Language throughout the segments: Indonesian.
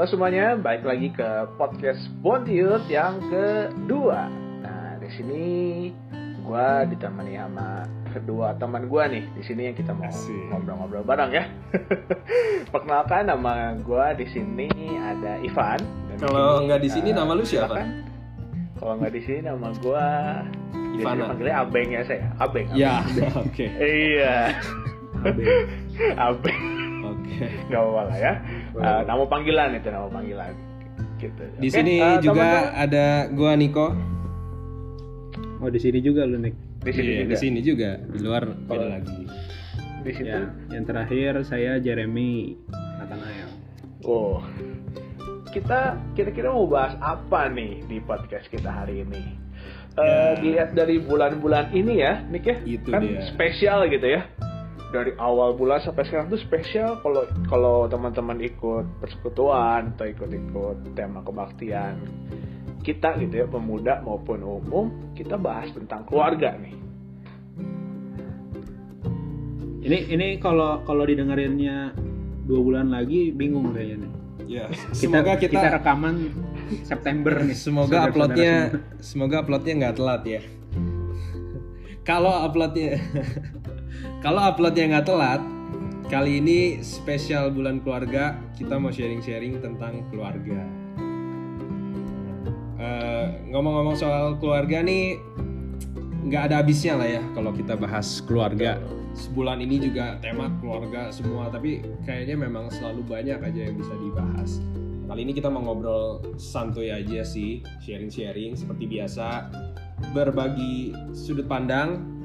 Halo semuanya, balik lagi ke podcast Bondiut yang kedua. Nah, di sini gue ditemani sama kedua teman gue nih. Di sini yang kita mau ngobrol-ngobrol bareng ya. Perkenalkan nama gue di sini ada Ivan. Kalau nggak di sini nama lu siapa? Kalau nggak di sini nama gue Ivana. panggilnya Abeng ya saya. Abeng. Abeng. Ya, oke. Iya. Abeng. Oke. Gak apa-apa lah ya. Eh, nama panggilan itu nama panggilan. Gitu. Di Oke, sini eh, juga teman-teman. ada gua Niko. Oh di sini juga lu Nick. di sini Iya, juga. di sini juga. Di luar beda Kalau- lagi. Di situ. Ya, yang terakhir saya Jeremy Nathanael. Oh. Kita kira-kira mau bahas apa nih di podcast kita hari ini? Eh, Ya. dilihat dari bulan-bulan ini ya, Nick ya, Itu kan dia. spesial gitu ya. Dari awal bulan sampai sekarang tuh spesial kalau kalau teman-teman ikut persekutuan atau ikut-ikut tema kebaktian kita gitu ya, pemuda maupun umum, kita bahas tentang keluarga nih. Ini ini kalau kalau didengerinnya dua bulan lagi bingung kayaknya nih. Ya, Kita, semoga kita, rekaman September nih. semoga uploadnya semoga uploadnya nggak telat ya. Kalau uploadnya kalau uploadnya nggak telat, kali ini spesial bulan keluarga kita mau sharing-sharing tentang keluarga. Eh, ngomong-ngomong soal keluarga nih nggak ada habisnya lah ya kalau kita bahas keluarga. Sebulan ini juga tema keluarga semua, tapi kayaknya memang selalu banyak aja yang bisa dibahas. Kali ini kita mau ngobrol santuy aja sih, sharing-sharing seperti biasa, berbagi sudut pandang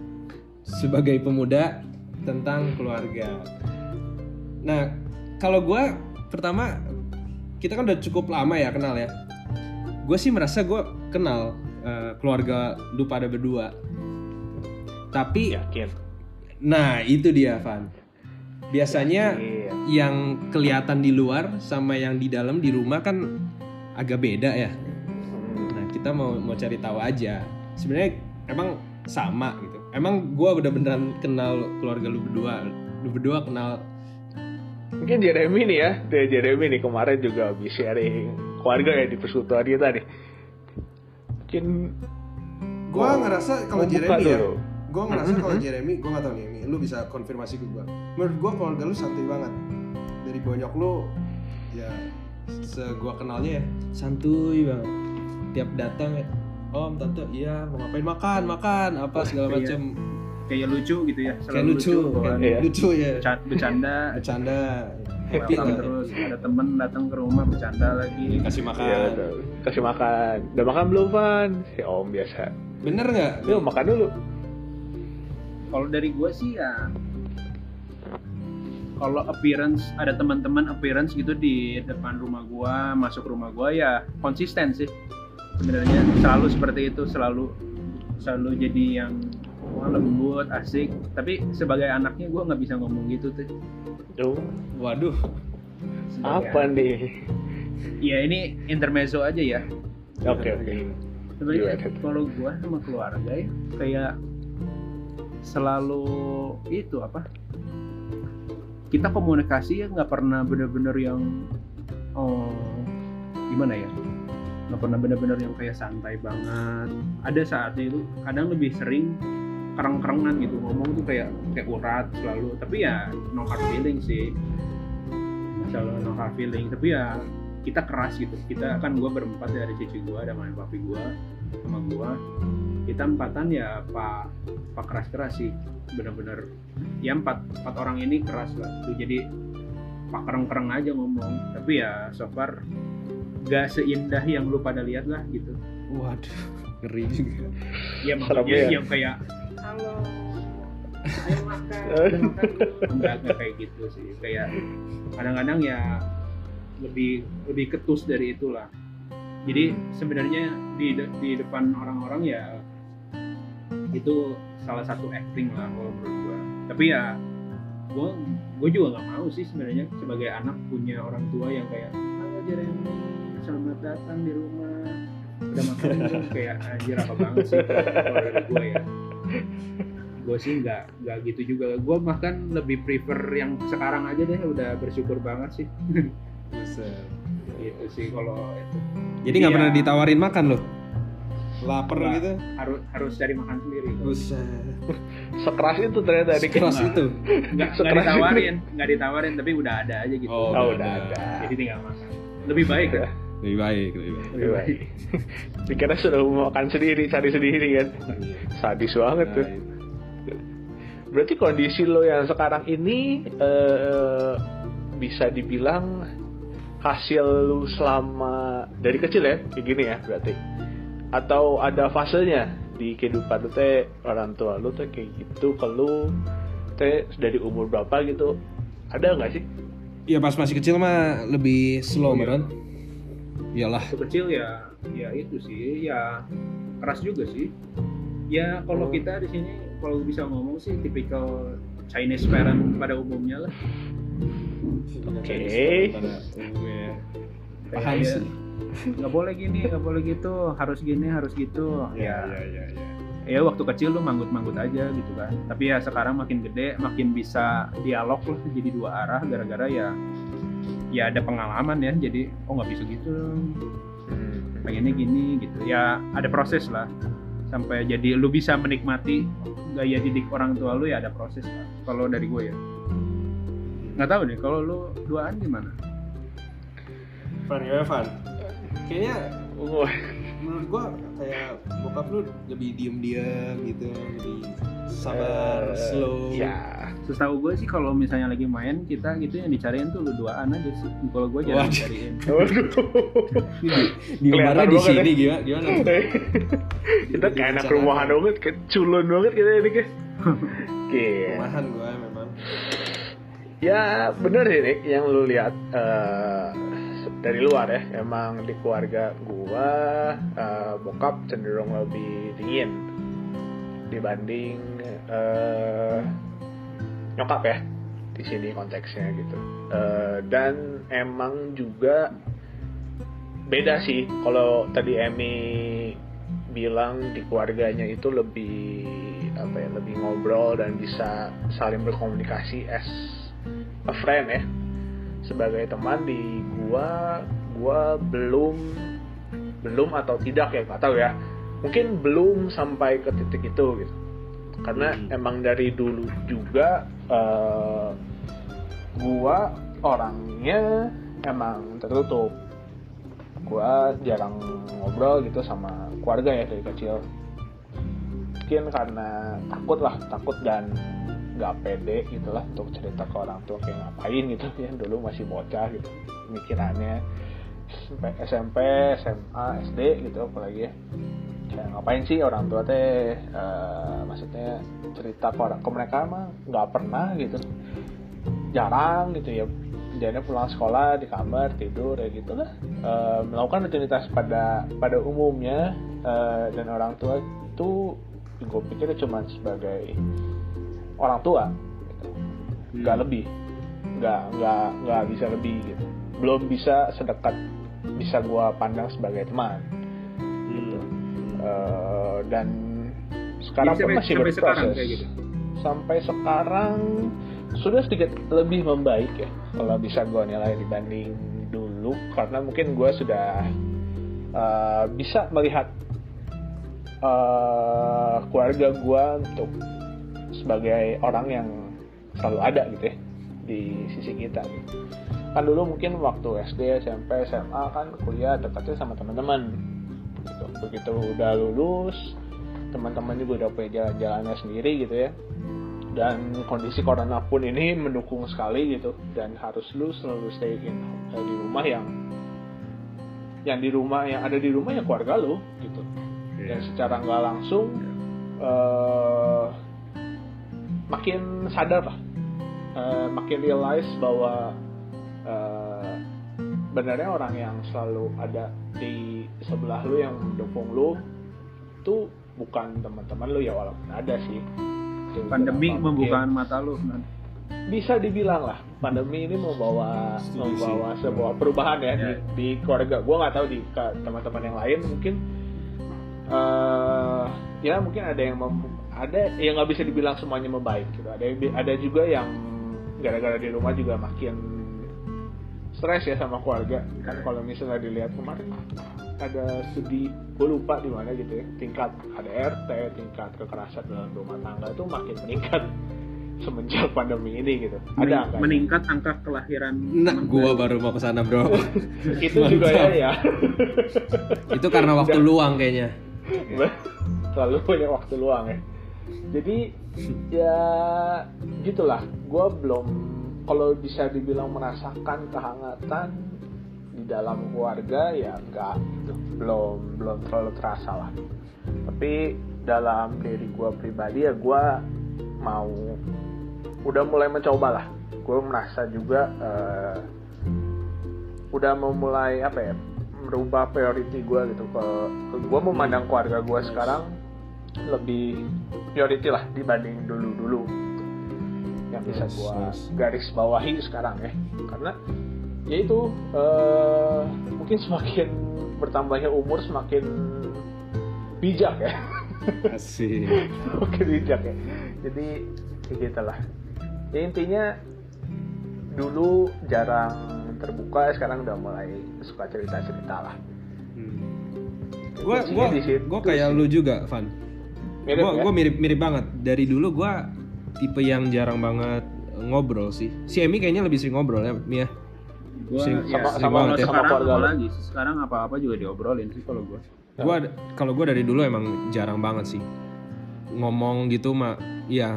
sebagai pemuda tentang keluarga. Nah, kalau gue pertama kita kan udah cukup lama ya kenal ya. Gue sih merasa gue kenal eh, keluarga lu pada berdua. Tapi Yakin. Nah, itu dia, Van. Biasanya Iya. yang kelihatan di luar sama yang di dalam di rumah kan agak beda ya. Hmm. Nah, kita mau mau cari tahu aja. Sebenarnya emang sama gitu. Emang gua udah beneran kenal keluarga lu berdua. Lu berdua kenal Mungkin Jeremy nih ya, dari Jeremy nih kemarin juga habis sharing keluarga ya di persekutuan kita nih. Mungkin Gua ngerasa kalau Jeremy ya. Gua ngerasa Mhm. kalau Jeremy, gua nggak tahu nih, Mi, lu bisa konfirmasi ke gua. Menurut gua keluarga lu santuy banget. Dari bonyok lu ya se gua kenalnya ya santuy banget. Tiap datang ya, Om, tante, iya mau ngapain makan, makan, apa segala Iya. macam. kayak lucu gitu ya. Kayak selalu lucu, bawa kayak Iya. lucu ya. bercanda, Bercanda, happy lah. terus ada temen datang ke rumah bercanda lagi. Kasih makan. Betul. kasih makan. Udah makan belum, Van? Si Om biasa. Bener nggak? Yuk makan dulu. Kalau dari gue sih ya kalau appearance ada teman-teman appearance gitu di depan rumah gua masuk rumah gua ya konsisten sih sebenarnya selalu seperti itu selalu selalu jadi yang wah, lembut asik. Tapi sebagai anaknya gua nggak bisa ngomong gitu tuh Tuh, Waduh, Sebagai apa nih? ya ini intermezzo aja ya. Oke, oke. sebenarnya Gimana? kalau gua sama keluarga ya kayak selalu itu apa? Kita komunikasi ya nggak pernah bener-bener yang oh gimana ya nggak pernah bener-bener yang kayak santai banget. Ada saatnya itu kadang lebih sering kereng-kerengan gitu. Ngomong tuh kayak kayak urat selalu. Tapi ya no hard feeling sih. Masalah no hard feeling. Tapi ya kita keras gitu. Kita kan gua berempat ya, ada cici gua ada main papi gua sama gua. Kita empatan ya pak pak keras keras sih. Bener-bener ya empat empat orang ini keras lah. Tuh jadi pak kereng kereng aja ngomong. Tapi ya so far gak seindah yang lu pada lihat lah gitu. Waduh, ngeri juga. ya Serem maksudnya ya. yang kayak halo. Ayo makan ayo makan enggak enggak kayak gitu sih. Kayak kadang-kadang ya lebih lebih ketus dari itulah. Jadi sebenarnya di de- di depan orang-orang ya itu salah satu acting lah kalau menurut gua. Tapi ya gua gue juga nggak mau sih sebenarnya sebagai anak punya orang tua yang kayak halo Jeremy selamat datang di rumah udah makan belum kayak anjir apa banget sih kalau dari gue ya gue sih nggak nggak gitu juga gue bahkan lebih prefer yang sekarang aja deh udah bersyukur banget sih gitu sih kalau itu Jadi nggak Iya. pernah ditawarin makan loh. Lapar Nggak. gitu. harus harus cari makan sendiri Buset. sekeras itu ternyata dik Keras itu. nggak Sekeras ditawarin nggak ditawarin tapi udah ada aja gitu Oh, oh udah udah ada. ada jadi tinggal makan lebih baik ya Lebih baik, lebih baik. Lebih baik. Dikira sudah mau makan sendiri, cari sendiri kan. Sadis banget tuh. Itu. Berarti kondisi lo yang sekarang ini eh, bisa dibilang hasil lu selama dari kecil ya, kayak gini ya berarti. Atau ada fasenya di kehidupan lu teh orang tua lu tuh kayak gitu ke lu teh dari umur berapa gitu ada nggak sih? Ya pas masih kecil mah lebih slow Oh, iya. beneran. Iyalah. waktu kecil ya ya itu sih ya keras juga sih ya kalau Hmm. kita di sini kalau bisa ngomong sih tipikal Chinese parent pada umumnya lah Oke. Kayak Paham ya, sih. nggak boleh gini nggak boleh gitu harus gini harus gitu Ya, ya ya, ya, ya. ya waktu kecil lu manggut-manggut aja gitu kan tapi ya sekarang makin gede makin bisa dialog lah jadi dua arah gara-gara ya ya ada pengalaman ya jadi oh nggak bisa gitu. Pengennya gini gitu. Ya ada proses lah. Sampai jadi lu bisa menikmati gaya didik orang tua lu ya ada proses lah kalau dari gue ya. Nggak tahu deh kalau lu duaan gimana? Van, ya Van. Kayaknya Wah, menurut gua kayak bokap lu lebih diem-diem gitu, lebih sabar, eh, slow. Ya, setahu gue sih kalau misalnya lagi main kita gitu yang dicariin tuh lu duaan aja sih kalau gue jarang dicariin Waduh. Di, Kelihatan di sini gimana? Gimana? kita kayak anak rumahan banget, kayak culun banget kita ini kayak. Oke. Rumahan gua memang. Ya bener sih Nick, yang lu lihat eh, dari luar ya, emang di keluarga gua eh, bokap cenderung lebih dingin dibanding eh, nyokap ya di sini konteksnya gitu. Eh, dan emang juga beda sih kalau tadi Emmy bilang di keluarganya itu lebih apa ya lebih ngobrol dan bisa saling berkomunikasi as a friend ya sebagai teman di gua gua belum belum atau tidak ya nggak tahu ya. Mungkin belum sampai ke titik itu gitu. Karena Hmm. emang dari dulu juga eh, gua orangnya emang tertutup. Gua jarang ngobrol gitu sama keluarga ya dari kecil. Mungkin karena takut lah takut dan nggak pede gitu lah untuk cerita ke orang tua kayak ngapain gitu ya dulu masih bocah gitu mikirannya SMP SMA SD gitu apalagi ya. Kayak ngapain sih orang tua teh eh, maksudnya cerita ke orang ke mereka mah nggak pernah gitu. Jarang gitu ya jadi pulang sekolah di kamar tidur ya gitu lah Eh, melakukan rutinitas pada pada umumnya eh, dan orang tua itu gue pikir cuma sebagai orang tua gitu. nggak lebih. Nggak nggak nggak bisa lebih gitu. Belum bisa sedekat bisa gua pandang sebagai teman gitu. Eh, dan sekarang pun sampai- masih sampai sekarang berproses. kayak gitu? sampai sekarang sudah sedikit lebih membaik ya kalau bisa gua nilai dibanding dulu karena mungkin gua sudah eh, bisa melihat eh, keluarga gua untuk sebagai orang yang selalu ada gitu ya di sisi kita. Gitu. kan dulu mungkin waktu SD SMP SMA kan kuliah dekatnya sama teman-teman. Gitu. begitu udah lulus teman-teman juga udah punya jalan-jalannya sendiri gitu ya. Dan kondisi corona pun ini mendukung sekali gitu. Dan harus lu selalu stay in eh, di rumah yang yang di rumah yang ada di rumah ya keluarga lu gitu. Dan secara nggak langsung eh, makin sadar lah. Eh, makin realize bahwa eh, benarnya orang yang selalu ada di sebelah lu yang mendukung lu itu bukan teman-teman lu ya walaupun ada sih. Pandemi membuka mata lu kan bisa dibilang lah pandemi ini membawa Setuju membawa sih. sebuah perubahan ya, Ya. Di, di keluarga. Gue nggak tahu di teman-teman yang lain mungkin. Eh ya mungkin ada yang mem- ada yang nggak bisa dibilang semuanya membaik gitu. Ada ada juga yang gara-gara di rumah juga makin stres ya sama keluarga. Kan kalau misalnya dilihat kemarin ada studi gue lupa di mana gitu ya. Tingkat KDRT tingkat kekerasan dalam rumah tangga itu makin meningkat semenjak pandemi ini gitu. Ada angkanya. meningkat angka kelahiran Nah, gua baru mau ke sana, Bro. itu juga ya ya. Itu karena waktu luang kayaknya. selalu punya waktu luang ya jadi ya gitulah. Gue belum kalau bisa dibilang merasakan kehangatan di dalam keluarga ya enggak. Belum belum terlalu terasa lah. Tapi dalam diri gue pribadi ya gue mau udah mulai mencoba lah. Gue merasa juga eh, udah memulai apa ya merubah priority gue gitu. Ke, gue memandang keluarga gue sekarang lebih priority lah dibanding dulu dulu yang bisa Yes, gue yes. garis bawahi sekarang ya karena ya itu eh, mungkin semakin bertambahnya umur semakin bijak ya Asik. semakin bijak ya jadi ya gitulah ya intinya dulu jarang terbuka sekarang udah mulai suka cerita cerita lah Gua gua di situ gua kayak sih. lu juga, Van. Mirip gua ya? gua mirip mirip banget. Dari dulu gua tipe yang jarang banget ngobrol sih. Si Emi kayaknya lebih sering ngobrol ya, Mia. Gua Sing- ya, sama- sering sama- banget ya. sama sekarang keluarga lu. apalagi sekarang apa-apa juga diobrolin sih kalau gua Gua kalau gua dari dulu emang jarang banget sih. Ngomong gitu mah ya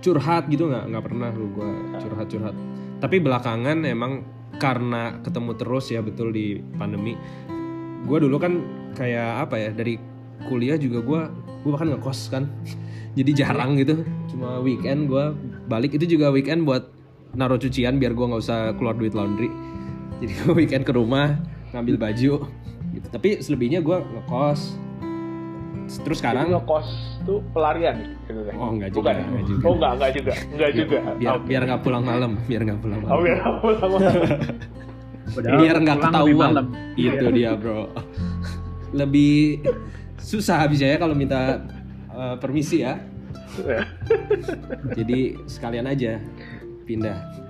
curhat gitu nggak nggak pernah lu gua curhat-curhat. Tapi belakangan emang karena ketemu terus ya betul di pandemi. Gua dulu kan kayak apa ya dari kuliah juga gua gua bahkan ngekos kan. Jadi jarang gitu. Cuma weekend gua balik itu juga weekend buat naruh cucian biar gua nggak usah keluar duit laundry. Jadi gua weekend ke rumah ngambil baju gitu. Tapi selebihnya gua ngekos. Terus sekarang Jadi ngekos tuh pelarian gitu kan? Oh, enggak juga, Bukan ya? enggak juga. Oh enggak, enggak juga. Enggak juga. biar Oke. biar nggak pulang malam, biar nggak pulang Oh, malam. biar nggak pulang malam. Padahal biar nggak ketahuan. Itu dia, Bro. Lebih susah bisa ya kalau minta eh, permisi ya. Jadi sekalian aja pindah.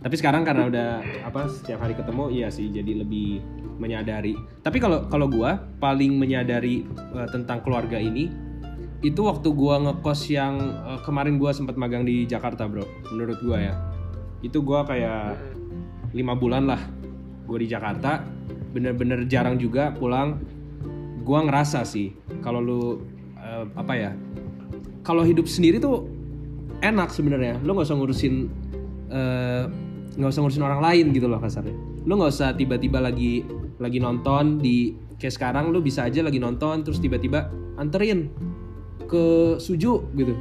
Tapi sekarang karena udah apa setiap hari ketemu, iya sih jadi lebih menyadari. Tapi kalau kalau gua paling menyadari eh, tentang keluarga ini itu waktu gua ngekos yang eh, kemarin gua sempat magang di Jakarta, Bro. Menurut gua ya. Itu gua kayak lima bulan lah gue di Jakarta bener-bener jarang juga pulang gue ngerasa sih kalau lu eh, apa ya kalau hidup sendiri tuh enak sebenarnya. Lu nggak usah ngurusin eh, nggak usah ngurusin orang lain gitu loh kasarnya. Lu nggak usah tiba-tiba lagi lagi nonton di kayak sekarang lu bisa aja lagi nonton terus tiba-tiba anterin ke suju gitu.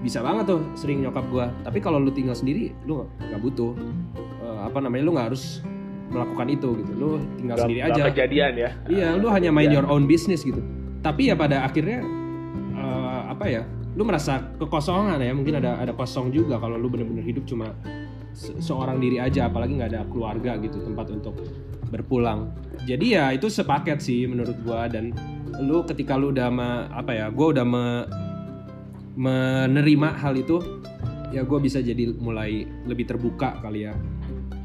Bisa banget tuh sering nyokap gua. Tapi kalau lu tinggal sendiri lu nggak- butuh. Eh, apa namanya lu nggak harus melakukan itu gitu. Lu tinggal Nggak- sendiri aja. kejadian ya. iya lu Nggak hanya main your own business gitu. Tapi ya pada akhirnya eh, apa ya lu merasa kekosongan ya. Mungkin ada ada kosong juga kalau lu bener-bener hidup cuma se- seorang diri aja. Apalagi nggak ada keluarga gitu tempat untuk berpulang. Jadi ya itu sepaket sih menurut gua. Dan lu ketika lu udah me- apa ya gua udah me- menerima hal itu ya gue bisa jadi mulai lebih terbuka kali ya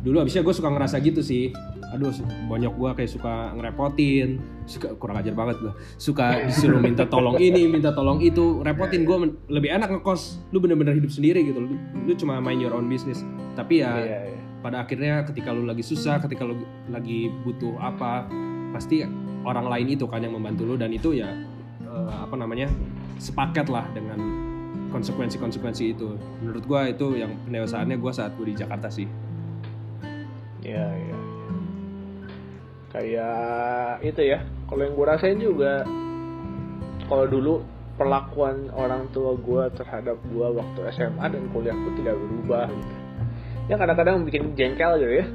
dulu abisnya gue suka ngerasa gitu sih. Aduh banyak gue kayak suka ngerepotin. Suka kurang ajar banget gue suka disuruh minta tolong ini minta tolong itu. Repotin gue lebih enak ngekos. Lu bener-bener hidup sendiri gitu lu, lu cuma main your own business. Tapi ya Iya, iya. pada akhirnya ketika lu lagi susah ketika lu lagi butuh apa pasti orang lain itu kan yang membantu lu. Dan itu ya eh, apa namanya sepaket lah dengan konsekuensi-konsekuensi itu. Menurut gua itu yang pendewasaannya gua saat gue di Jakarta sih Iya, iya. Kayak itu ya. Kalau yang gue rasain juga, kalau dulu perlakuan orang tua gue terhadap gue waktu SMA dan kuliah pun tidak berubah. Gitu. Ya kadang-kadang bikin jengkel gitu ya.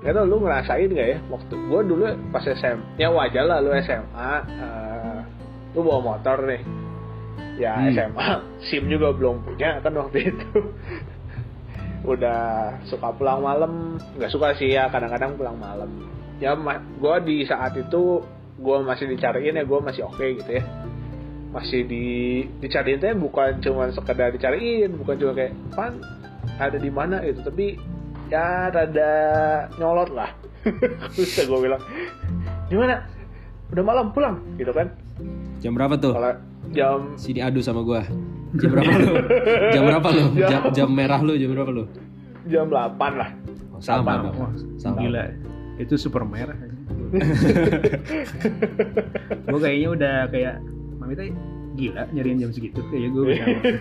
Gak tau lu ngerasain gak ya waktu gue dulu pas SMA ya wajar lah lu SMA eh, lu bawa motor nih ya Hmm. SMA SIM juga belum punya kan waktu itu udah suka pulang malam. Nggak suka sih ya kadang-kadang pulang malam. Ya gue di saat itu gue masih dicariin ya gue masih oke gitu ya. Masih di dicariin tuh bukan cuma sekedar dicariin bukan cuma kayak pan ada di mana? gitu. Tapi ya rada nyolot lah. Terus gue bilang gimana udah malam pulang. Gitu kan. Jam berapa tuh? kalau jam Sini adu sama gua. Jam berapa lu? Jam berapa lu? Jam, jam merah lu jam berapa lu? jam 8 lah Oh, sama Sama. dong. Wah, Sama. gila. Itu super merah. gue kayaknya udah kayak Mami teh gila nyariin jam segitu kayak gue udah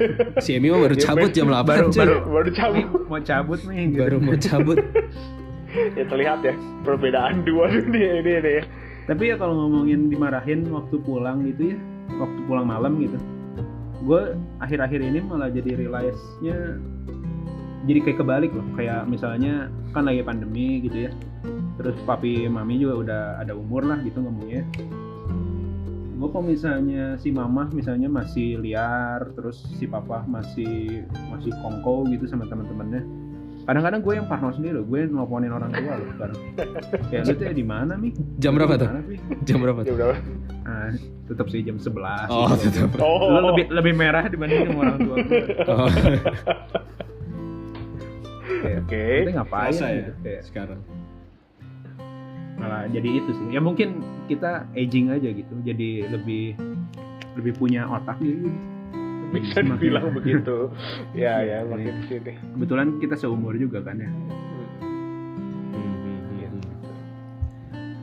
Si Emi mah baru Dia cabut jam 8 baru- baru baru cabut mau cabut nih gitu. baru mau cabut. ya terlihat ya perbedaan dua dunia ini ini ya Tapi ya kalau ngomongin dimarahin waktu pulang gitu ya, waktu pulang malam gitu, gue akhir-akhir ini malah jadi realize-nya jadi kayak kebalik loh. Kayak misalnya kan lagi pandemi gitu ya, terus papi mami juga udah ada umur lah gitu ngomongnya. Gue kalau misalnya si mama misalnya masih liar, terus si papa masih masih kongko gitu sama teman-temannya. Kadang-kadang gue yang parno sendiri loh, gue nelponin orang tua loh sekarang. Kayak lu tuh ya di mana nih? Jam berapa tuh? Jam berapa ya tuh? udah Nah, tetap sih jam 11 Oh, gitu. tetap. oh Lu lebih lebih merah dibanding sama orang tua gue. Oh, Kayak, oke Kita ngapain masa ya gitu kayak sekarang. malah jadi itu sih. Ya mungkin kita aging aja gitu. Jadi lebih lebih punya otak gitu. Bisa Semakin- dibilang begitu ya ya Iya. makin sini Kebetulan kita seumur juga kan ya.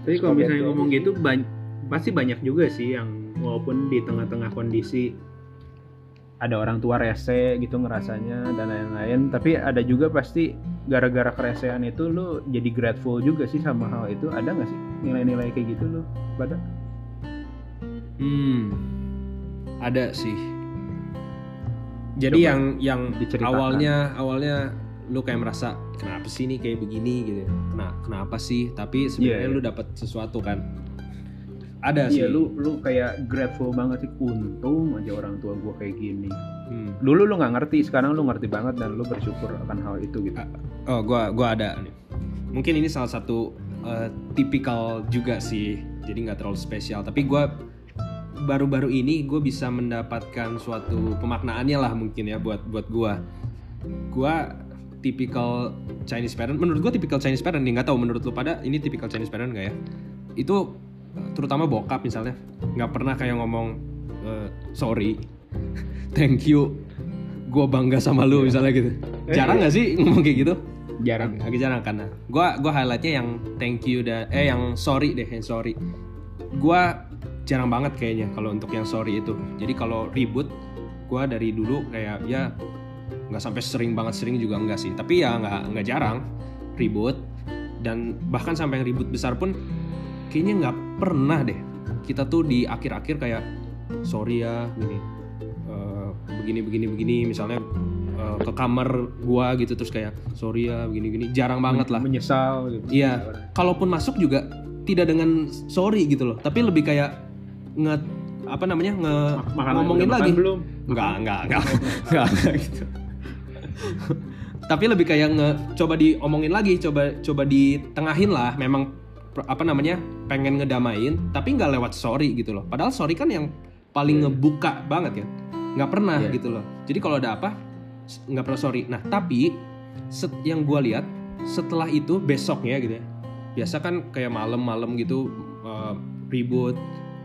Tapi kalau misalnya ngomong gitu ban- pasti banyak juga sih yang walaupun di tengah-tengah kondisi ada orang tua rese gitu ngerasanya dan lain-lain tapi ada juga pasti gara-gara keresehan itu lu jadi grateful juga sih sama hal itu ada nggak sih nilai-nilai kayak gitu lu pada Hmm. Ada sih. Jadi Coba yang yang awalnya awalnya lu kayak merasa kenapa sih nih kayak begini gitu. Kena, kenapa sih? Tapi sebenarnya Iya, iya. lu dapat sesuatu kan. Ada sih. iya lu lu kayak grateful banget sih untung aja orang tua gua kayak gini Hmm. dulu lu nggak ngerti sekarang lu ngerti banget dan lu bersyukur akan hal itu gitu Oh, gua gua ada nih. Mungkin ini salah satu uh, tipikal juga sih. Jadi nggak terlalu spesial, tapi gua baru-baru ini gue bisa mendapatkan suatu pemaknaannya lah mungkin ya buat buat gua. Gua tipikal Chinese parent. Menurut gua tipikal Chinese parent nih nggak tahu menurut lu pada ini tipikal Chinese parent nggak ya? Itu uh, terutama bokap misalnya nggak pernah kayak ngomong uh, sorry, thank you, gue bangga sama lu misalnya gitu. Jarang nggak sih ngomong kayak gitu? jarang agak jarang karena gua gua highlightnya yang thank you dan eh yang sorry deh yang sorry gua jarang banget kayaknya kalau untuk yang sorry itu. Jadi kalau ribut gua dari dulu kayak ya nggak sampai sering banget sering juga enggak sih. Tapi ya nggak nggak jarang ribut. Dan bahkan sampai yang ribut besar pun kayaknya nggak pernah deh kita tuh di akhir-akhir kayak sorry ya gini eh, begini begini begini. Misalnya eh, ke kamar gua gitu terus kayak sorry ya begini gini jarang banget lah. Menyesal gitu. Iya. kalaupun masuk juga tidak dengan sorry gitu loh. Tapi lebih kayak nge apa namanya nge makan ngomongin lagi belum Enggak, enggak, enggak, enggak, enggak gitu. Tapi lebih kayak nge coba diomongin lagi, coba coba ditengahin lah. Memang apa namanya pengen ngedamain, tapi nggak lewat sorry gitu loh. Padahal sorry kan yang paling ngebuka banget kan, nggak pernah Iya. gitu loh. Jadi kalau ada apa nggak pernah sorry. Nah tapi set- yang gua lihat setelah itu besoknya gitu ya, biasa kan kayak malam-malam gitu eh, ribut.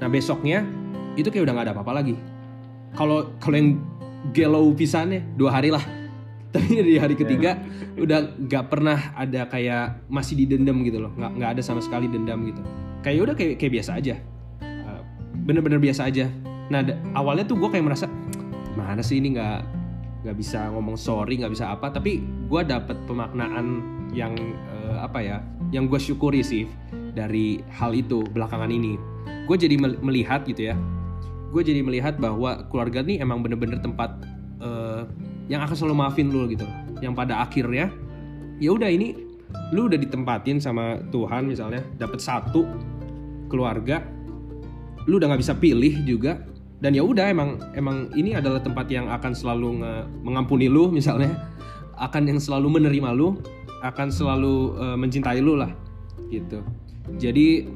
Nah besoknya itu kayak udah nggak ada apa-apa lagi. Kalau kalau yang galau pisannya dua hari lah. Tapi di hari ketiga udah nggak pernah ada kayak masih didendam gitu loh. Nggak nggak ada sama sekali dendam gitu. Kayak udah kayak kayak biasa aja. Uh, bener-bener biasa aja. Nah awalnya tuh gue kayak merasa mana sih ini nggak nggak bisa ngomong sorry nggak bisa apa. Tapi gue dapet pemaknaan yang eh, apa ya yang gue syukuri sih dari hal itu belakangan ini gue jadi mel- melihat gitu ya. Gue jadi melihat bahwa keluarga nih emang bener-bener tempat eh, yang akan selalu maafin lu gitu. Yang pada akhirnya ya udah ini lu udah ditempatin sama Tuhan misalnya dapat satu keluarga lu udah nggak bisa pilih juga. Dan ya udah emang emang ini adalah tempat yang akan selalu mengampuni lu misalnya akan yang selalu menerima lu akan selalu eh, mencintai lu lah gitu. Jadi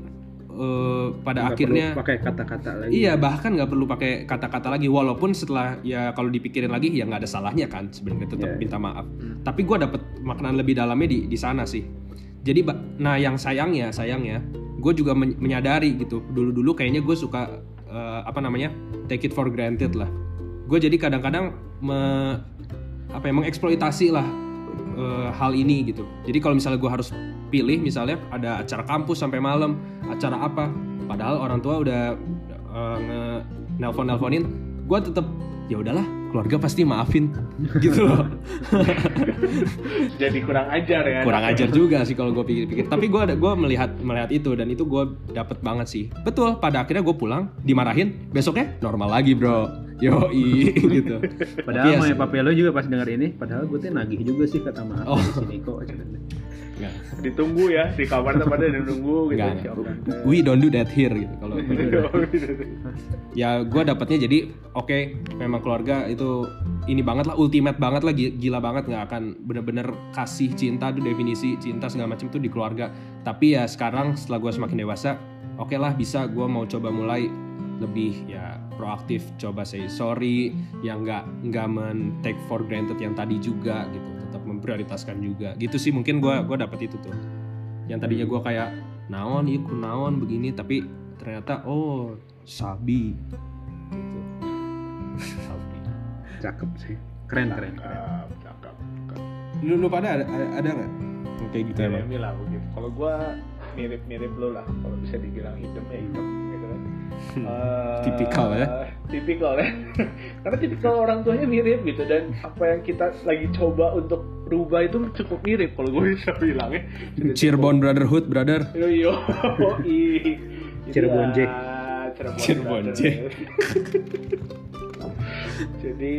eh, pada Nggak akhirnya perlu pakai kata-kata lagi Iya bahkan nggak perlu pakai kata-kata lagi walaupun setelah ya kalau dipikirin lagi ya nggak ada salahnya kan sebenarnya tetap Iya. minta maaf. Hmm. Tapi gue dapet makna lebih dalamnya di di sana sih. Jadi nah yang sayangnya sayangnya gue juga men- menyadari gitu dulu dulu kayaknya gue suka eh, apa namanya take it for granted lah. Gue jadi kadang-kadang me- apa ya mengeksploitasi lah eh, hal ini gitu. Jadi kalau misalnya gue harus pilih misalnya ada acara kampus sampai malam, acara apa, padahal orang tua udah eh, nge nelpon nelponin, gue tetap ya udahlah keluarga pasti maafin gitu loh. jadi kurang ajar ya Kurang ajar juga sih kalau gue pikir-pikir. Tapi gue gua melihat melihat itu dan itu gue dapet banget sih. Betul. Pada akhirnya gue pulang dimarahin, besoknya normal lagi bro. Yo gitu. padahal ya mah sih- papelo juga pas denger ini padahal gue tuh nagih juga sih kata maaf Oh. di sini kok. Ditunggu ya di kamar tempatnya ditunggu gitu. Nggak. We don't do that here gitu. Kalau ya gue dapatnya jadi oke memang keluarga itu ini banget lah ultimate banget lah gi- gila banget. Nggak akan bener-bener kasih cinta tuh definisi cinta segala macam tuh di keluarga. Tapi ya sekarang setelah gue semakin dewasa oke lah bisa gue mau coba mulai lebih ya proaktif coba say sorry yang nggak nggak men take for granted yang tadi juga gitu tetap memprioritaskan juga gitu sih mungkin gue gua dapet itu tuh yang tadinya gue kayak naon iku naon begini tapi ternyata oh sabi gitu. cakep sih keren keren keren Cakep, cakep, cakep. lu lu pada ada ada, ada nggak Yang kayak gitu lah begitu. Kalau gua mirip-mirip lo lah. Kalau bisa dibilang hitam ya hitam gitu kan. Eh, Tipikal ya. Tipikal ya. Karena tipikal orang tuanya mirip gitu dan apa yang kita lagi coba untuk rubah itu cukup mirip kalau gue bisa bilang ya. Cirebon Brotherhood brother Yo yo. Ih. Cirebon Itulah, Jack. Cirebon. Jack. Jadi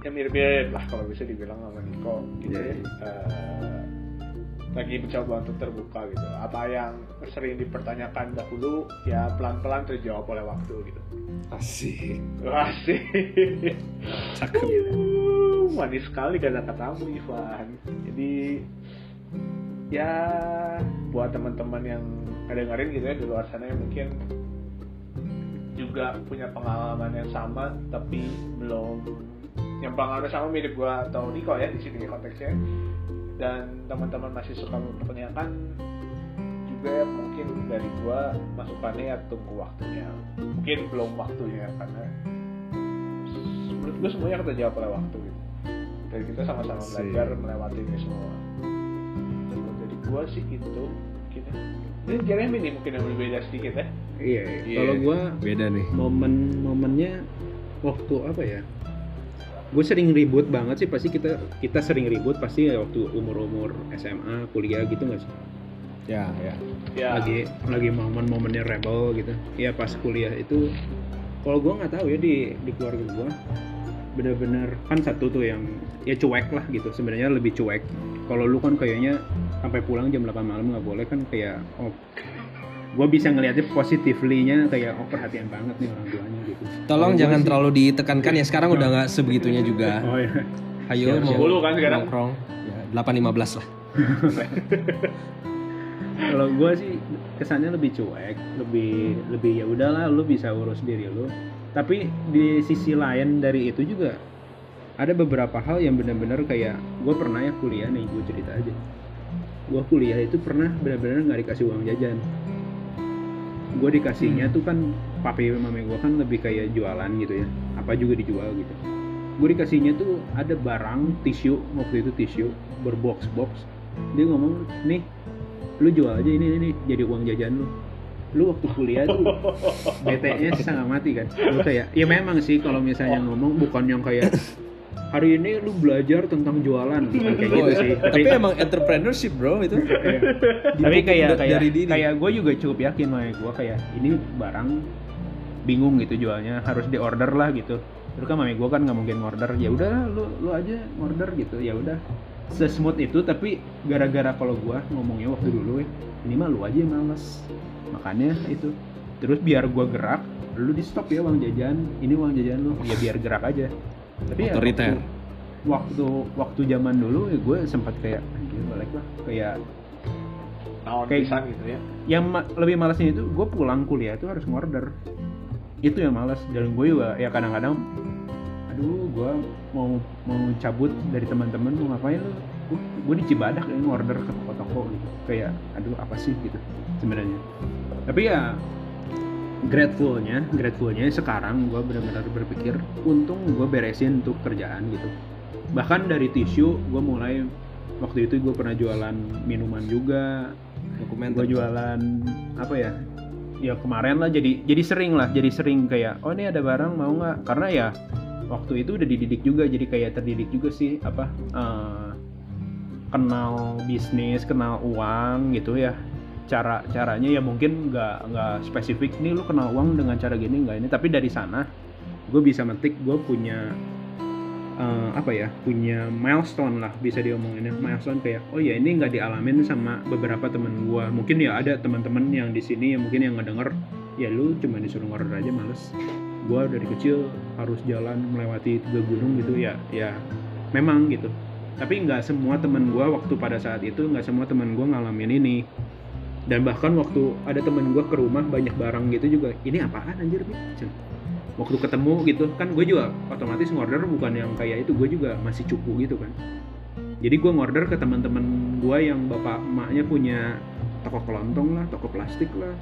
ya mirip-mirip lah kalau bisa dibilang sama Niko gitu Iya, ya. iya. Lagi mencoba untuk terbuka gitu. Apa yang sering dipertanyakan dahulu ya pelan-pelan terjawab oleh waktu gitu. Asik. Asik. Cakep. Uh, manis sekali kata-katamu Ivan. Jadi ya buat teman-teman yang ngedengerin gitu ya di luar sana yang mungkin juga punya pengalaman yang sama tapi belum yang pengalaman sama mirip gua atau Niko ya di sini konteksnya dan teman-teman masih suka mempertanyakan juga ya mungkin dari gua masukannya ya tunggu waktunya. Mungkin belum waktunya karena menurut gue semuanya kita jawab oleh waktu. Gitu dan kita sama-sama belajar melewati ini semua. Dari gua sih gitu gitu ini Jeremy nih mungkin yang berbeda sedikit ya. Iya, iya. Iya. kalau gue beda nih. momen-momennya waktu apa ya gue sering ribut banget sih pasti kita kita sering ribut pasti ya waktu umur-umur SMA kuliah gitu nggak sih? Ya ya. Ya. Lagi lagi momen-momennya rebel gitu. Ya pas kuliah itu kalau gue nggak tahu ya di di keluarga gue bener-bener kan satu tuh yang ya cuek lah gitu. Sebenarnya lebih cuek. Kalau lu kan kayaknya sampai pulang jam 8 malam nggak boleh kan kayak oh gue bisa ngelihatnya positifly-nya kayak oh perhatian banget nih orang tuanya gitu. Tolong gua jangan sih- terlalu ditekankan ya sekarang udah nggak sebegitunya juga. Oh ya ayo mau. 10 kan sekarang? nongkrong. Ya 8.15 lah. Kalau gue sih kesannya lebih cuek lebih lebih ya udahlah lu bisa urus diri lu. Tapi di sisi lain dari itu juga ada beberapa hal yang benar-benar kayak gue pernah ya kuliah nih gue cerita aja. Gue kuliah itu pernah benar-benar nggak dikasih uang jajan gue dikasihnya tuh kan papi mami gue kan lebih kayak jualan gitu ya. Apa juga dijual gitu. Gue dikasihnya tuh ada barang tisu waktu itu tisu berbox box dia ngomong nih lu jual aja ini ini jadi uang jajan lu. Lu waktu kuliah tuh BT-nya setengah mati kan? Lu kayak ya memang sih kalau misalnya ngomong bukan yang kayak hari ini lu belajar tentang jualan. Bukan kayak gitu sih. Oh, tapi emang entrepreneurship bro itu. Iya. tapi kayak kayak dari dini. kayak gue juga cukup yakin makanya gue kayak ini barang bingung gitu jualnya harus di order lah gitu. Terus kan mami gue kan nggak mungkin order ya udah lu lu aja order gitu. Ya udah. Sesmooth itu tapi gara-gara kalau gue ngomongnya waktu dulu ya ini mah lu aja males. Makanya itu. Terus biar gue gerak lu di stop ya uang jajan. Ini uang jajan lu. Ya biar gerak aja tapi ya Otoriter. waktu, waktu waktu zaman dulu ya gue sempat kayak anjir balik lah. Kayak naon Kayak- pisan gitu ya. yang ma- lebih malesnya itu gue pulang kuliah itu harus ngorder. Itu yang males dan gue juga ya kadang-kadang aduh gue mau mau cabut dari teman-teman mau ngapain lu? Gue di Cibadak ya ngorder ke toko-toko gitu. Kayak aduh apa sih? gitu sebenarnya. Tapi ya gratefulnya gratefulnya sekarang gue benar-benar berpikir untung gue beresin untuk kerjaan gitu. Bahkan dari tisu gue mulai waktu itu gue pernah jualan minuman juga. Dokumenter. Gue jualan apa ya ya kemarin lah jadi jadi sering lah jadi sering kayak oh ini ada barang mau nggak? Karena ya waktu itu udah dididik juga jadi kayak terdidik juga sih apa eh, kenal bisnis kenal uang gitu ya cara caranya ya mungkin nggak nggak spesifik nih lu kenal uang dengan cara gini nggak ini? Tapi dari sana gue bisa metik gue punya eh, apa ya punya milestone lah bisa diomongin milestone kayak oh ya ini nggak dialamin sama beberapa temen gua. Mungkin ya ada teman-teman yang di sini yang mungkin yang ngedenger ya lu cuma disuruh ngorder aja males. Gua dari kecil harus jalan melewati tiga gunung gitu ya ya memang gitu. Tapi nggak semua temen gua waktu pada saat itu nggak semua temen gua ngalamin ini dan bahkan waktu ada temen gua ke rumah banyak barang gitu juga ini apaan anjir? Cen. waktu ketemu gitu kan gue juga otomatis ngorder bukan yang kayak itu gue juga masih cukup gitu kan. Jadi gue ngorder ke teman-teman gue yang bapak emaknya punya toko kelontong lah toko plastik lah.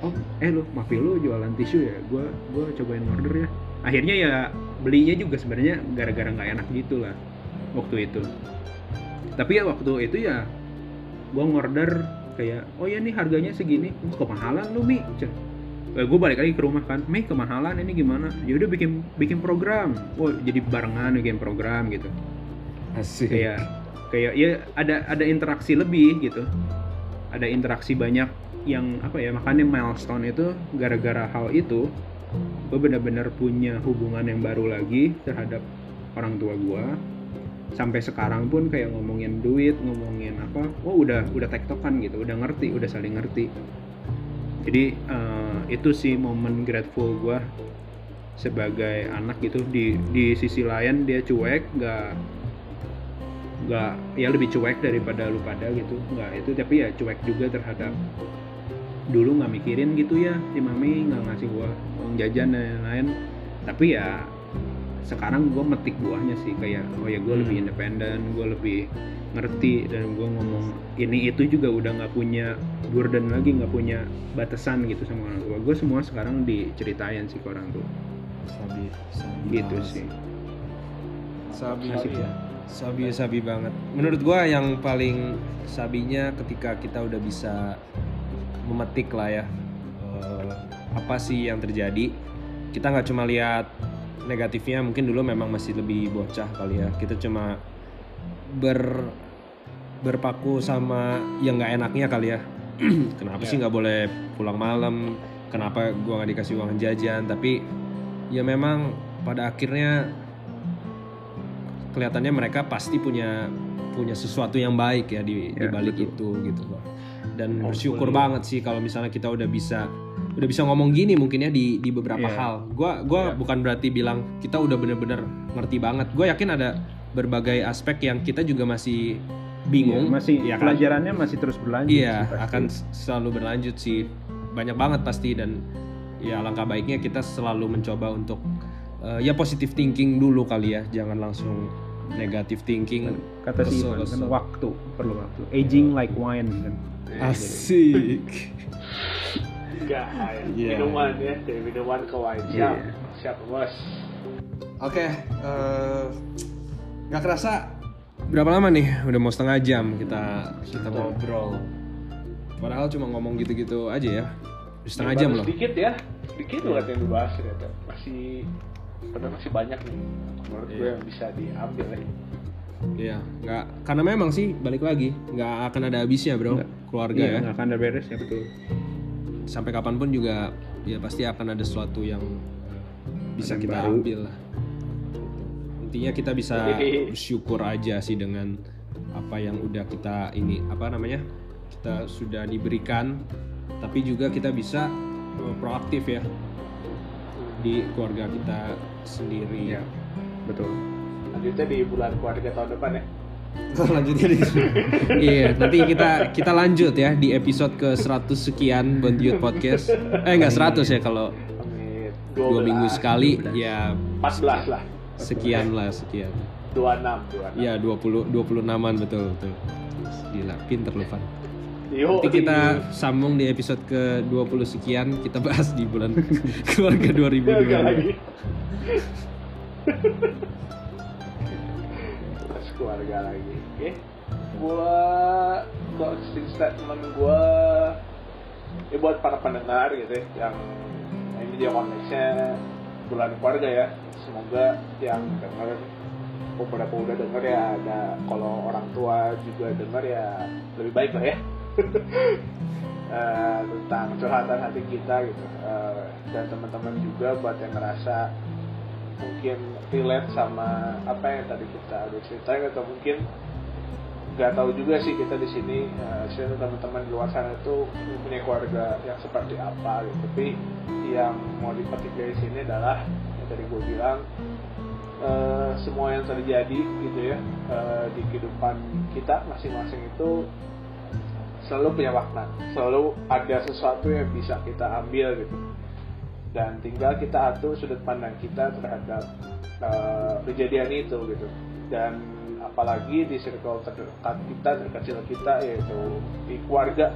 Oh eh lu maaf lu jualan tisu ya? Gue gue cobain order ya. Akhirnya ya belinya juga sebenarnya gara-gara nggak enak gitu lah waktu itu. Tapi ya waktu itu ya gue ngorder kayak oh ya nih harganya segini oh, kemahalan lu mi. Gue balik lagi ke rumah kan mi kemahalan ini gimana? Ya udah bikin bikin program. Oh jadi barengan bikin program gitu. Asik. Kayak kayak ya ada ada interaksi lebih gitu. Ada interaksi banyak yang apa ya makanya milestone itu gara-gara hal itu gue benar-benar punya hubungan yang baru lagi terhadap orang tua gue sampai sekarang pun kayak ngomongin duit ngomongin apa wah udah udah tektokan gitu udah ngerti udah saling ngerti. Jadi eh, itu sih momen grateful gue sebagai anak gitu. Di di sisi lain dia cuek nggak nggak ya lebih cuek daripada lu pada gitu. Nggak itu tapi ya cuek juga terhadap dulu nggak mikirin gitu ya si mami nggak ngasih gua uang jajan dan lain-lain. Tapi ya sekarang gue metik buahnya sih kayak oh ya gue lebih independen gue lebih ngerti dan gue ngomong ini itu juga udah nggak punya burden lagi nggak punya batasan gitu sama orang tua. Gue semua sekarang diceritain sih ke orang tua. Sabi sabi gitu banget. sih. Sabi Asik ya. sabi sabi banget. Menurut gua yang paling sabinya ketika kita udah bisa memetik lah ya eh, apa sih yang terjadi? Kita nggak cuma lihat negatifnya mungkin dulu memang masih lebih bocah kali ya. Kita cuma ber berpaku sama yang nggak enaknya kali ya. Kenapa sih nggak boleh pulang malam? Kenapa gua nggak dikasih uang jajan? Tapi ya memang pada akhirnya kelihatannya mereka pasti punya punya sesuatu yang baik ya di, di Ya, balik betul. itu gitu. Loh dan Hopefully. bersyukur banget sih kalau misalnya kita udah bisa udah bisa ngomong gini mungkin ya di di beberapa Iya. hal gua gua Iya. bukan berarti bilang kita udah bener-bener ngerti banget gue yakin ada berbagai aspek yang kita juga masih bingung Iya, masih ya kan? pelajarannya masih terus berlanjut Iya, pasti. akan selalu berlanjut sih. Banyak banget pasti dan ya alangkah baiknya kita selalu mencoba untuk eh, ya positive thinking dulu kali ya, jangan langsung negative thinking. kata si Ivan kan waktu perlu waktu aging like wine kan Asik. Enggak, Iya. minuman ya dari minuman ke wine Iya. siap siap bos Oke, eh, nggak kerasa berapa lama nih? Udah mau setengah jam kita kita ngobrol. Padahal cuma ngomong gitu-gitu aja ya. Udah setengah Ya, jam loh. sedikit ya sedikit banget yang dibahas ternyata masih padahal masih banyak nih menurut gue Iya. yang bisa diambil ya Iya, nggak karena memang sih balik lagi nggak akan ada habisnya bro Nggak. keluarga iya ya. nggak akan ada beres ya betul Sampai kapan pun juga ya pasti akan ada sesuatu yang bisa Yang kita baru. ambil lah. Intinya kita bisa bersyukur aja sih dengan apa yang udah kita ini apa namanya kita sudah diberikan, tapi juga kita bisa eh, proaktif ya di keluarga kita sendiri. Iya. betul lanjutnya di bulan keluarga tahun depan ya lanjutnya di iya nanti kita kita lanjut ya di episode ke 100 sekian Bondiut Podcast. Eh nggak 100 ya kalau dua 12, minggu sekali ya 14 lah. sekian lah sekian. 26, 26. ya 20 26an betul betul. Gila pinter lu Van. Yo, nanti kita sambung di episode ke 20 sekian kita bahas di bulan keluarga Gagal 2022 lagi. Terus keluarga lagi. Oke. Gua closing statement gua ya buat para pendengar gitu ya, yang ini dia konteksnya bulan keluarga ya. Semoga yang denger beberapa udah denger ya ada kalau orang tua juga denger ya lebih baik lah ya Eh, tentang curhatan hati kita gitu Eh, dan teman-teman juga buat yang ngerasa mungkin relate sama apa yang tadi kita udah ceritain atau mungkin nggak tahu juga sih kita di sini sini teman-teman di luar sana itu punya keluarga yang seperti apa gitu. Tapi yang mau dipetik dari sini adalah yang tadi gue bilang eh, semua yang terjadi gitu ya eh, di kehidupan kita masing-masing itu selalu punya makna selalu ada sesuatu yang bisa kita ambil gitu dan tinggal kita atur sudut pandang kita terhadap uh, kejadian itu gitu. Dan apalagi di circle terdekat kita terkecil kita yaitu di keluarga.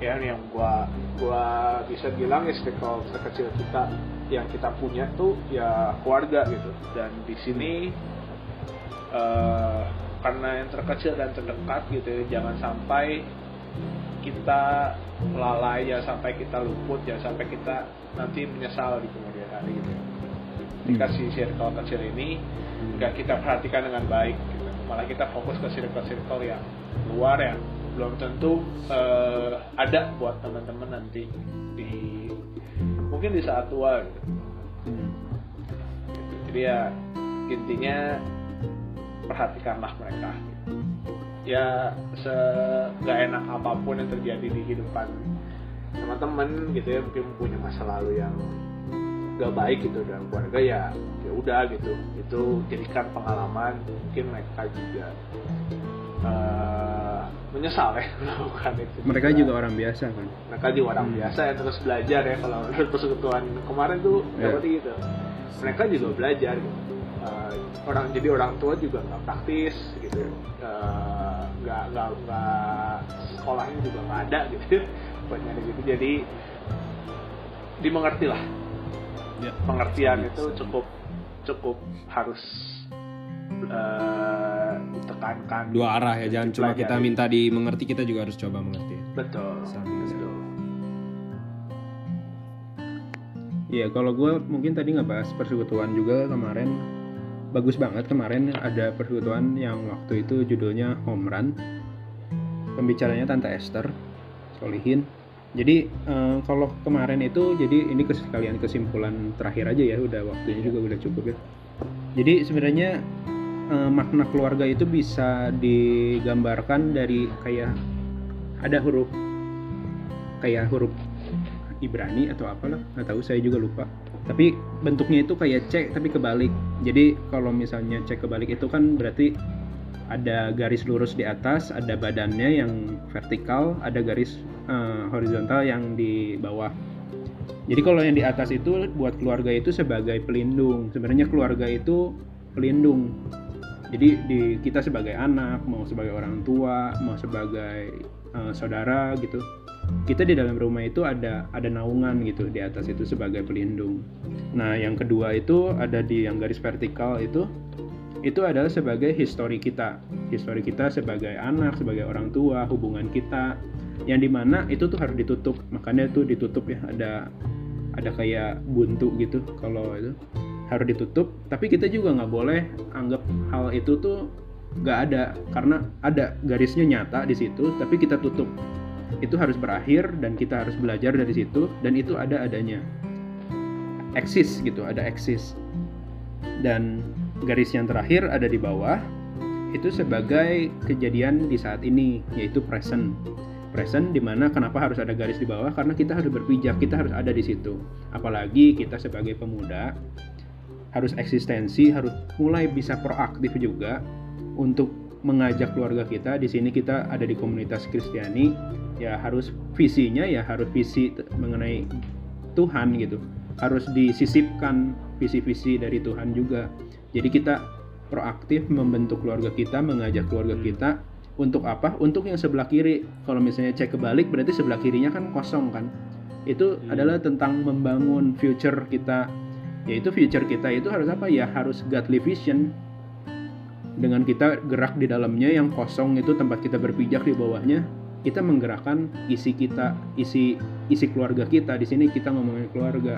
Ya yang gua gua bisa bilang ya circle terkecil kita yang kita punya tuh ya keluarga gitu. Dan di sini eh, karena yang terkecil dan terdekat gitu ya, jangan sampai kita lalai ya sampai kita luput ya sampai kita nanti menyesal di kemudian hari gitu dikasih circle kecil ini nggak kita perhatikan dengan baik gitu. malah kita fokus ke circle-circle yang luar yang belum tentu eh, ada buat teman-teman nanti di mungkin di saat tua gitu. Gitu. jadi ya intinya perhatikanlah mereka ya se nggak enak apa pun yang terjadi di kehidupan teman-teman gitu ya mungkin punya masa lalu yang gak baik gitu dalam keluarga ya ya udah gitu itu jadikan pengalaman mungkin mereka juga eh, menyesal ya melakukan itu Mereka juga orang biasa kan. mereka juga orang Hmm. biasa ya terus belajar ya kalau menurut persekutuan kemarin tuh Ya. seperti gitu mereka juga belajar gitu Eh, orang jadi orang tua juga nggak praktis gitu Eh, nggak nggak nggak sekolahnya juga nggak ada gitu. Buat nyari gitu. Jadi dimengerti lah. Ya. pengertian itu cukup cukup harus eh, ditekankan. Dua arah ya jangan cuma kita minta dimengerti kita juga harus coba mengerti. Betul betul. Iya, kalau gue mungkin tadi ngebahas persekutuan juga kemarin bagus banget kemarin ada persekutuan yang waktu itu judulnya Home Run. Pembicaranya Tante Esther Solihin. Jadi eh, kalau kemarin itu jadi ini sekalian kesimpulan terakhir aja ya, udah waktunya juga udah cukup ya. Jadi sebenarnya eh, makna keluarga itu bisa digambarkan dari kayak ada huruf kayak huruf Ibrani atau apalah nggak tahu saya juga lupa tapi bentuknya itu kayak C tapi kebalik. Jadi kalau misalnya C kebalik itu kan berarti ada garis lurus di atas ada badannya yang vertikal ada garis eh, horizontal yang di bawah. Jadi kalau yang di atas itu buat keluarga itu sebagai pelindung. Sebenarnya keluarga itu pelindung. Jadi di kita sebagai anak mau sebagai orang tua mau sebagai eh, saudara gitu kita di dalam rumah itu ada ada naungan gitu di atas itu sebagai pelindung. Nah, yang kedua itu ada di yang garis vertikal itu itu adalah sebagai histori kita. Histori kita sebagai anak, sebagai orang tua, hubungan kita yang di mana itu tuh harus ditutup. Makanya tuh ditutup ya ada ada kayak buntu gitu kalau itu harus ditutup. Tapi kita juga nggak boleh anggap hal itu tuh nggak ada karena ada garisnya nyata di situ, tapi kita tutup itu harus berakhir dan kita harus belajar dari situ dan itu ada adanya. Eksis gitu ada eksis. Dan garis yang terakhir ada di bawah itu sebagai kejadian di saat ini yaitu present. Present di mana kenapa harus ada garis di bawah? Karena kita harus berpijak kita harus ada di situ. Apalagi kita sebagai pemuda harus eksistensi harus mulai bisa proaktif juga untuk mengajak keluarga kita di sini kita ada di komunitas Kristiani. Ya harus visinya ya harus visi mengenai Tuhan gitu. Harus disisipkan visi-visi dari Tuhan juga. Jadi kita proaktif membentuk keluarga kita mengajak keluarga kita untuk apa? Untuk yang sebelah kiri. Kalau misalnya cek kebalik berarti sebelah kirinya kan kosong kan? Itu Hmm. adalah tentang membangun future kita. Yaitu future kita itu harus apa? Ya harus godly vision dengan kita gerak di dalamnya yang kosong itu tempat kita berpijak di bawahnya kita menggerakkan isi kita isi isi keluarga kita. Di sini kita ngomongin keluarga.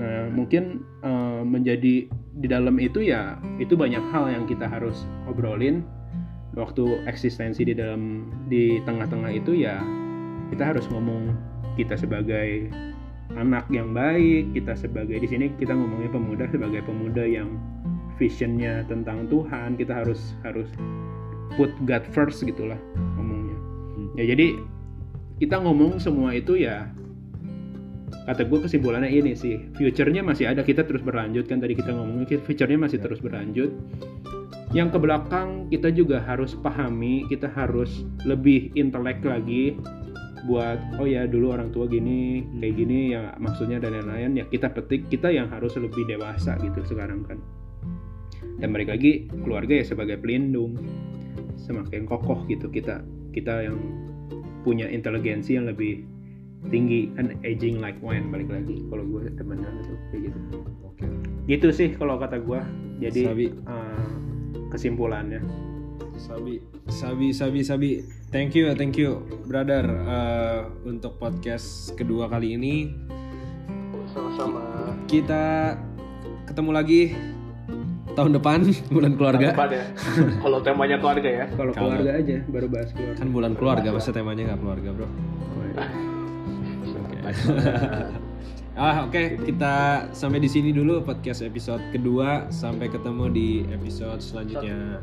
Nah mungkin eh, menjadi di dalam itu ya itu banyak hal yang kita harus obrolin. Waktu eksistensi di dalam di tengah-tengah itu ya kita harus ngomong kita sebagai anak yang baik kita sebagai di sini kita ngomongnya pemuda sebagai pemuda yang visionnya tentang Tuhan kita harus harus put God first gitulah ngomongnya. Ya jadi kita ngomong semua itu ya kata gue kesimpulannya ini sih future-nya masih ada kita terus berlanjut kan tadi kita ngomongin future-nya masih terus berlanjut. Yang ke belakang kita juga harus pahami kita harus lebih intelek lagi buat oh ya dulu orang tua gini kayak gini ya maksudnya dan lain-lain ya kita petik kita yang harus lebih dewasa gitu sekarang kan dan balik lagi keluarga ya sebagai pelindung semakin kokoh gitu kita kita yang punya inteligensi yang lebih tinggi kan aging like wine balik lagi kalau gue temenan itu kayak gitu Oke. gitu sih kalau kata gue jadi Sabi. eh, kesimpulannya Sabi, Sabi, Sabi, Sabi. Thank you, thank you, brother. Eh, untuk podcast kedua kali ini sama-sama kita ketemu lagi tahun depan bulan keluarga. Depan ya. kalau temanya keluarga ya kalau keluarga aja baru bahas keluarga Kan bulan keluarga, masa temanya nggak keluarga, bro. Oke. ah, oke, kita sampai di sini dulu podcast episode kedua. Sampai ketemu di episode selanjutnya.